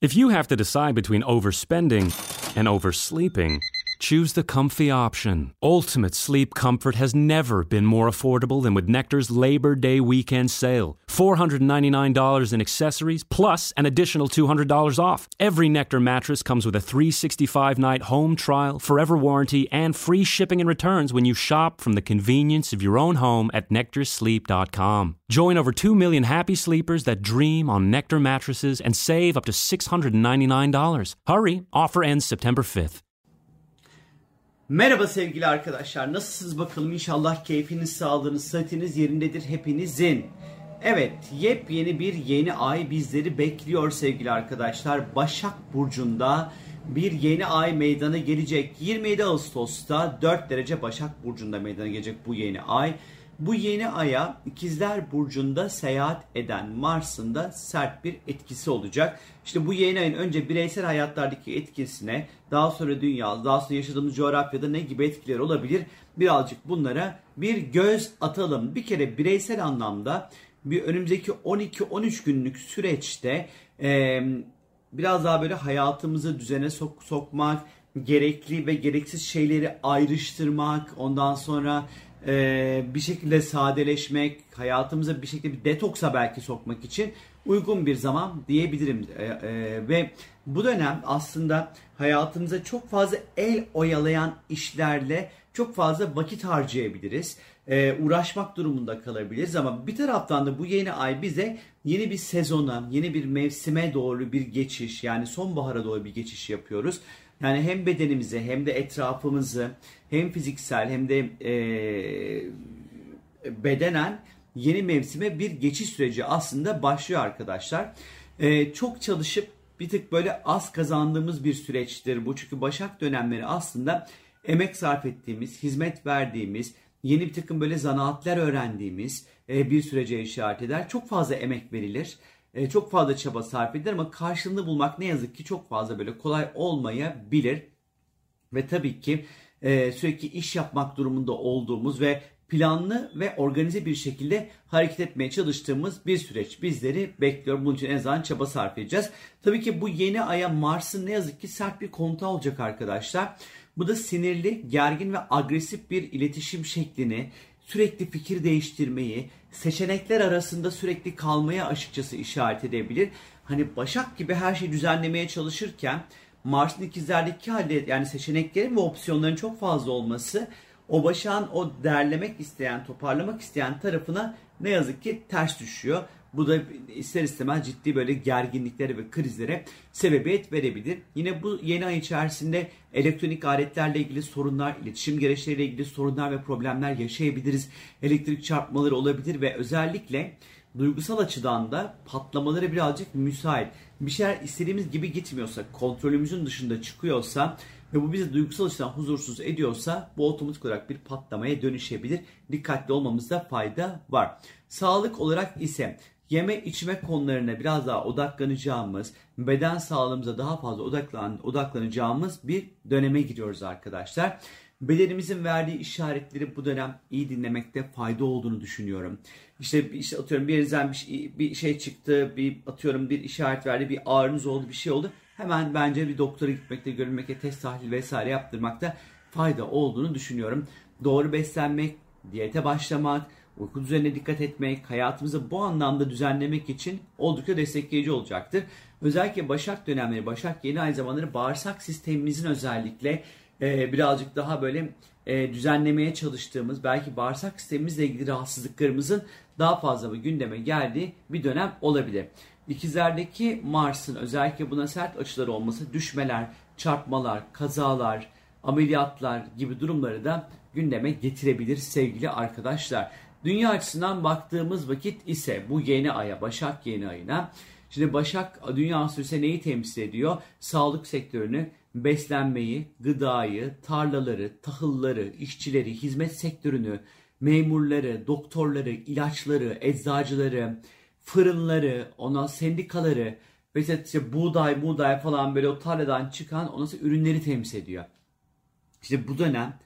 If you have to decide between overspending and oversleeping, choose the comfy option. Ultimate sleep comfort has never been more affordable than with Nectar's Labor Day weekend sale. $499 in accessories plus an additional $200 off. Every Nectar mattress comes with a 365 night home trial, forever warranty, and free shipping and returns when you shop from the convenience of your own home at nectarsleep.com. Join over 2 million happy sleepers that dream on Nectar mattresses and save up to $699. Hurry, offer ends September 5th. Merhaba sevgili arkadaşlar. Nasılsınız bakalım? İnşallah keyfiniz, sağlığınız, sıhhatiniz yerindedir hepinizin. Evet, yepyeni bir yeni ay bizleri bekliyor sevgili arkadaşlar. Başak Burcu'nda bir yeni ay meydana gelecek. 27 Ağustos'ta 4 derece Başak Burcu'nda meydana gelecek bu yeni ay. Bu yeni aya ikizler burcunda seyahat eden Mars'ın da sert bir etkisi olacak. İşte bu yeni ayın önce bireysel hayatlardaki etkisine daha sonra dünya, daha sonra yaşadığımız coğrafyada ne gibi etkiler olabilir birazcık bunlara bir göz atalım. Bir kere bireysel anlamda bir önümüzdeki 12-13 günlük süreçte e, biraz daha böyle hayatımızı düzene sok sokmak, gerekli ve gereksiz şeyleri ayrıştırmak, ondan sonra e, bir şekilde sadeleşmek, hayatımıza bir şekilde bir detoksa belki sokmak için uygun bir zaman diyebilirim. E, e, ve bu dönem aslında hayatımıza çok fazla el oyalayan işlerle çok fazla vakit harcayabiliriz. E, uğraşmak durumunda kalabiliriz ama bir taraftan da bu yeni ay bize yeni bir sezona, yeni bir mevsime doğru bir geçiş yani sonbahara doğru bir geçiş yapıyoruz. Yani hem bedenimizi hem de etrafımızı hem fiziksel hem de e, bedenen yeni mevsime bir geçiş süreci aslında başlıyor arkadaşlar. E, çok çalışıp bir tık böyle az kazandığımız bir süreçtir bu. Çünkü Başak dönemleri aslında emek sarf ettiğimiz, hizmet verdiğimiz, yeni bir takım böyle zanaatler öğrendiğimiz e, bir sürece işaret eder. Çok fazla emek verilir. E, çok fazla çaba sarf edilir ama karşılığını bulmak ne yazık ki çok fazla böyle kolay olmayabilir. Ve tabii ki e, sürekli iş yapmak durumunda olduğumuz ve planlı ve organize bir şekilde hareket etmeye çalıştığımız bir süreç bizleri bekliyor. Bunun için en azından çaba sarf edeceğiz. Tabii ki bu yeni aya Mars'ın ne yazık ki sert bir komuta olacak arkadaşlar. Bu da sinirli, gergin ve agresif bir iletişim şeklini, sürekli fikir değiştirmeyi, seçenekler arasında sürekli kalmaya açıkçası işaret edebilir. Hani Başak gibi her şeyi düzenlemeye çalışırken Mars'ın ikizlerdeki halde yani seçeneklerin ve opsiyonların çok fazla olması o Başak'ın o derlemek isteyen, toparlamak isteyen tarafına ne yazık ki ters düşüyor. Bu da ister istemez ciddi böyle gerginliklere ve krizlere sebebiyet verebilir. Yine bu yeni ay içerisinde elektronik aletlerle ilgili sorunlar, iletişim gereçleriyle ilgili sorunlar ve problemler yaşayabiliriz. Elektrik çarpmaları olabilir ve özellikle duygusal açıdan da patlamaları birazcık müsait. Bir şeyler istediğimiz gibi gitmiyorsa, kontrolümüzün dışında çıkıyorsa ve bu bizi duygusal açıdan huzursuz ediyorsa bu otomatik olarak bir patlamaya dönüşebilir. Dikkatli olmamızda fayda var. Sağlık olarak ise yeme içme konularına biraz daha odaklanacağımız, beden sağlığımıza daha fazla odaklan, odaklanacağımız bir döneme giriyoruz arkadaşlar. Bedenimizin verdiği işaretleri bu dönem iyi dinlemekte fayda olduğunu düşünüyorum. İşte, işte atıyorum bir yerinizden bir şey, bir şey çıktı, bir atıyorum bir işaret verdi, bir ağrınız oldu, bir şey oldu. Hemen bence bir doktora gitmekte, görünmekte, test tahlil vesaire yaptırmakta fayda olduğunu düşünüyorum. Doğru beslenmek, diyete başlamak, uyku düzenine dikkat etmek, hayatımızı bu anlamda düzenlemek için oldukça destekleyici olacaktır. Özellikle Başak dönemleri, Başak yeni ay zamanları bağırsak sistemimizin özellikle e, birazcık daha böyle e, düzenlemeye çalıştığımız, belki bağırsak sistemimizle ilgili rahatsızlıklarımızın daha fazla bir gündeme geldiği bir dönem olabilir. İkizlerdeki Mars'ın özellikle buna sert açıları olması düşmeler, çarpmalar, kazalar, ameliyatlar gibi durumları da gündeme getirebilir sevgili arkadaşlar. Dünya açısından baktığımız vakit ise bu yeni aya, Başak yeni ayına. Şimdi Başak dünya sürüsü neyi temsil ediyor? Sağlık sektörünü, beslenmeyi, gıdayı, tarlaları, tahılları, işçileri, hizmet sektörünü, memurları, doktorları, ilaçları, eczacıları, fırınları, ona sendikaları ve işte buğday, buğday falan böyle o tarladan çıkan sonra ürünleri temsil ediyor. İşte bu dönem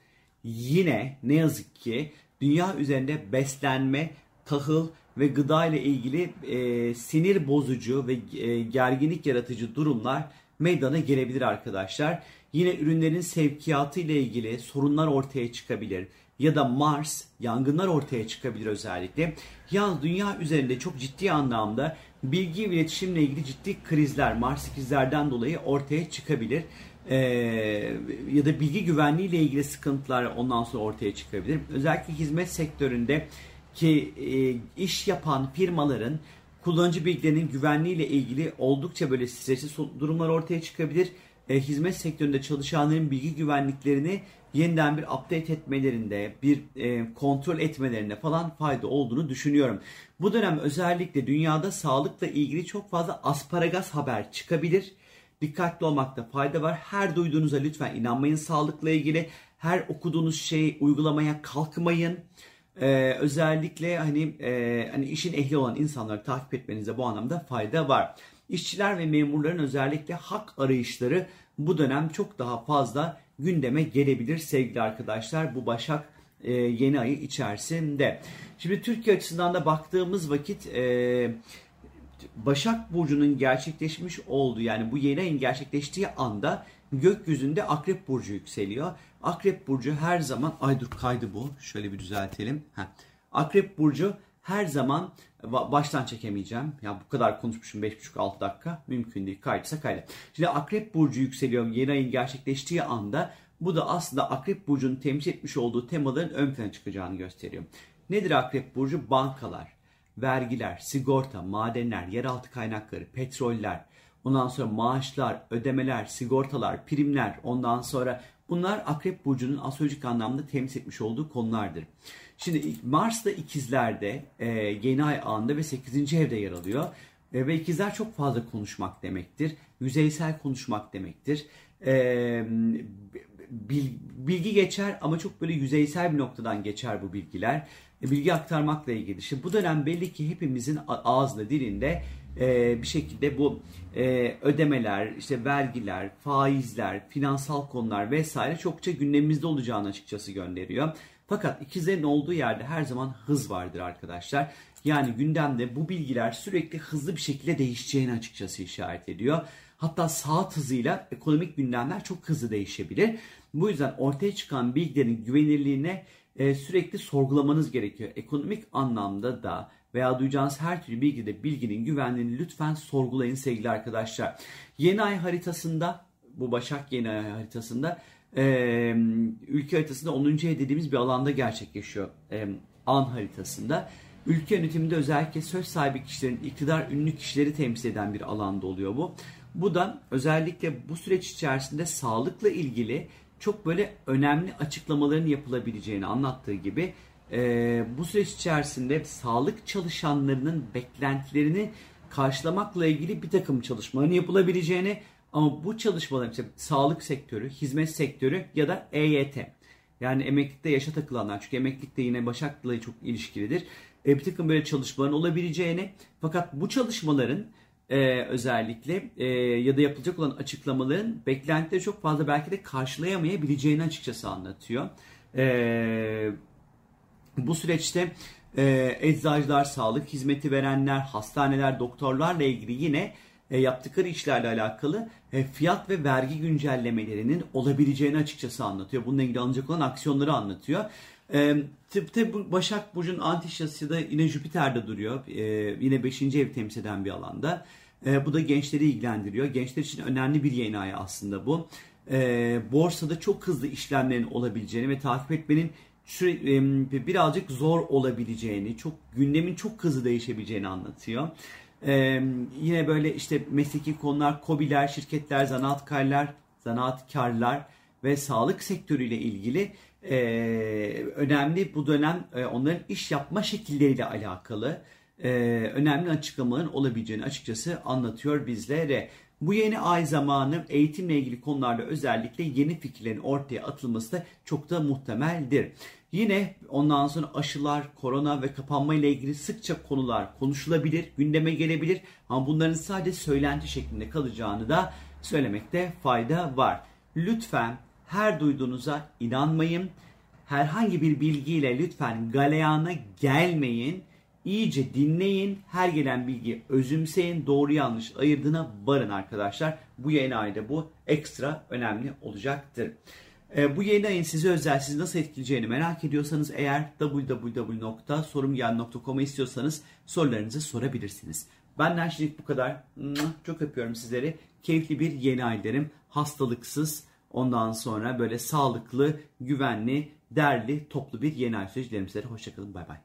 yine ne yazık ki dünya üzerinde beslenme, tahıl ve gıda ile ilgili e, sinir bozucu ve e, gerginlik yaratıcı durumlar meydana gelebilir arkadaşlar. Yine ürünlerin sevkiyatı ile ilgili sorunlar ortaya çıkabilir ya da Mars yangınlar ortaya çıkabilir özellikle. Yalnız dünya üzerinde çok ciddi anlamda bilgi ve iletişimle ilgili ciddi krizler, Mars krizlerden dolayı ortaya çıkabilir. Ee, ya da bilgi güvenliği ile ilgili sıkıntılar ondan sonra ortaya çıkabilir. Özellikle hizmet sektöründe ki e, iş yapan firmaların kullanıcı bilgilerinin güvenliği ile ilgili oldukça böyle stresli durumlar ortaya çıkabilir. E, hizmet sektöründe çalışanların bilgi güvenliklerini yeniden bir update etmelerinde, bir e, kontrol etmelerinde falan fayda olduğunu düşünüyorum. Bu dönem özellikle dünyada sağlıkla ilgili çok fazla asparagas haber çıkabilir. Dikkatli olmakta fayda var. Her duyduğunuza lütfen inanmayın sağlıkla ilgili. Her okuduğunuz şeyi uygulamaya kalkmayın. Ee, özellikle hani e, hani işin ehli olan insanları takip etmenize bu anlamda fayda var. İşçiler ve memurların özellikle hak arayışları bu dönem çok daha fazla gündeme gelebilir sevgili arkadaşlar bu Başak e, yeni ayı içerisinde. Şimdi Türkiye açısından da baktığımız vakit e, Başak Burcu'nun gerçekleşmiş olduğu yani bu yeni ayın gerçekleştiği anda gökyüzünde Akrep Burcu yükseliyor. Akrep Burcu her zaman ay dur kaydı bu şöyle bir düzeltelim. Heh. Akrep Burcu her zaman baştan çekemeyeceğim. Ya bu kadar konuşmuşum 5,5-6 dakika. Mümkün değil. Kaydıysa kaydı. Şimdi Akrep Burcu yükseliyor yeni ayın gerçekleştiği anda bu da aslında Akrep Burcu'nun temsil etmiş olduğu temaların ön plana çıkacağını gösteriyor. Nedir Akrep Burcu? Bankalar, vergiler, sigorta, madenler, yeraltı kaynakları, petroller, ondan sonra maaşlar, ödemeler, sigortalar, primler, ondan sonra bunlar Akrep Burcu'nun astrolojik anlamda temsil etmiş olduğu konulardır. Şimdi Mars da ikizlerde e, yeni ay anında ve 8. evde yer alıyor. E, ve ikizler çok fazla konuşmak demektir. Yüzeysel konuşmak demektir. E, bilgi geçer ama çok böyle yüzeysel bir noktadan geçer bu bilgiler. E, bilgi aktarmakla ilgili. Şimdi bu dönem belli ki hepimizin ağzında dilinde e, bir şekilde bu e, ödemeler, işte vergiler, faizler, finansal konular vesaire çokça gündemimizde olacağını açıkçası gönderiyor. Fakat ikizlerin olduğu yerde her zaman hız vardır arkadaşlar. Yani gündemde bu bilgiler sürekli hızlı bir şekilde değişeceğini açıkçası işaret ediyor. Hatta saat hızıyla ekonomik gündemler çok hızlı değişebilir. Bu yüzden ortaya çıkan bilgilerin güvenilirliğine e, sürekli sorgulamanız gerekiyor. Ekonomik anlamda da veya duyacağınız her türlü bilgide bilginin güvenliğini lütfen sorgulayın sevgili arkadaşlar. Yeni ay haritasında bu Başak yeni ay haritasında e, ülke haritasında 10. ev dediğimiz bir alanda gerçekleşiyor. E, an haritasında. Ülke yönetiminde özellikle söz sahibi kişilerin, iktidar ünlü kişileri temsil eden bir alanda oluyor bu. Bu da özellikle bu süreç içerisinde sağlıkla ilgili çok böyle önemli açıklamaların yapılabileceğini anlattığı gibi e, bu süreç içerisinde sağlık çalışanlarının beklentilerini karşılamakla ilgili bir takım çalışmaların yapılabileceğini ama bu çalışmaların işte sağlık sektörü, hizmet sektörü ya da EYT yani emeklilikte yaşa takılanlar çünkü emeklilikte yine Başak'la çok ilişkilidir. E, bir takım böyle çalışmaların olabileceğini fakat bu çalışmaların e, özellikle e, ya da yapılacak olan açıklamaların beklentileri çok fazla belki de karşılayamayabileceğini açıkçası anlatıyor. E, bu süreçte e, eczacılar, sağlık hizmeti verenler, hastaneler, doktorlarla ilgili yine e, yaptıkları işlerle alakalı e, fiyat ve vergi güncellemelerinin olabileceğini açıkçası anlatıyor. Bununla ilgili alınacak olan aksiyonları anlatıyor. E, tıpta bu Başak Burcu'nun antişası da yine Jüpiter'de duruyor. E, yine 5. ev temsil eden bir alanda. E, bu da gençleri ilgilendiriyor. Gençler için önemli bir yeni ay aslında bu. E, borsada çok hızlı işlemlerin olabileceğini ve takip etmenin süre, birazcık zor olabileceğini, çok gündemin çok hızlı değişebileceğini anlatıyor. Ee, yine böyle işte mesleki konular, kobiler, şirketler, zanaatkarlar, zanaatkarlar ve sağlık sektörüyle ilgili e, önemli bu dönem e, onların iş yapma şekilleriyle alakalı e, önemli açıklamaların olabileceğini açıkçası anlatıyor bizlere. Bu yeni ay zamanı eğitimle ilgili konularda özellikle yeni fikirlerin ortaya atılması da çok da muhtemeldir. Yine ondan sonra aşılar, korona ve kapanma ile ilgili sıkça konular konuşulabilir, gündeme gelebilir ama bunların sadece söylenti şeklinde kalacağını da söylemekte fayda var. Lütfen her duyduğunuza inanmayın. Herhangi bir bilgiyle lütfen galeyana gelmeyin. İyice dinleyin. Her gelen bilgi özümseyin. Doğru yanlış ayırdığına varın arkadaşlar. Bu yeni ayda bu ekstra önemli olacaktır. E, bu yeni ayın size özel sizi nasıl etkileyeceğini merak ediyorsanız eğer www.sorumgel.com'a istiyorsanız sorularınızı sorabilirsiniz. Benden şimdilik bu kadar. Çok öpüyorum sizleri. Keyifli bir yeni ay derim. Hastalıksız, ondan sonra böyle sağlıklı, güvenli, derli, toplu bir yeni ay süreci dilerim sizlere. Hoşçakalın, bay bay.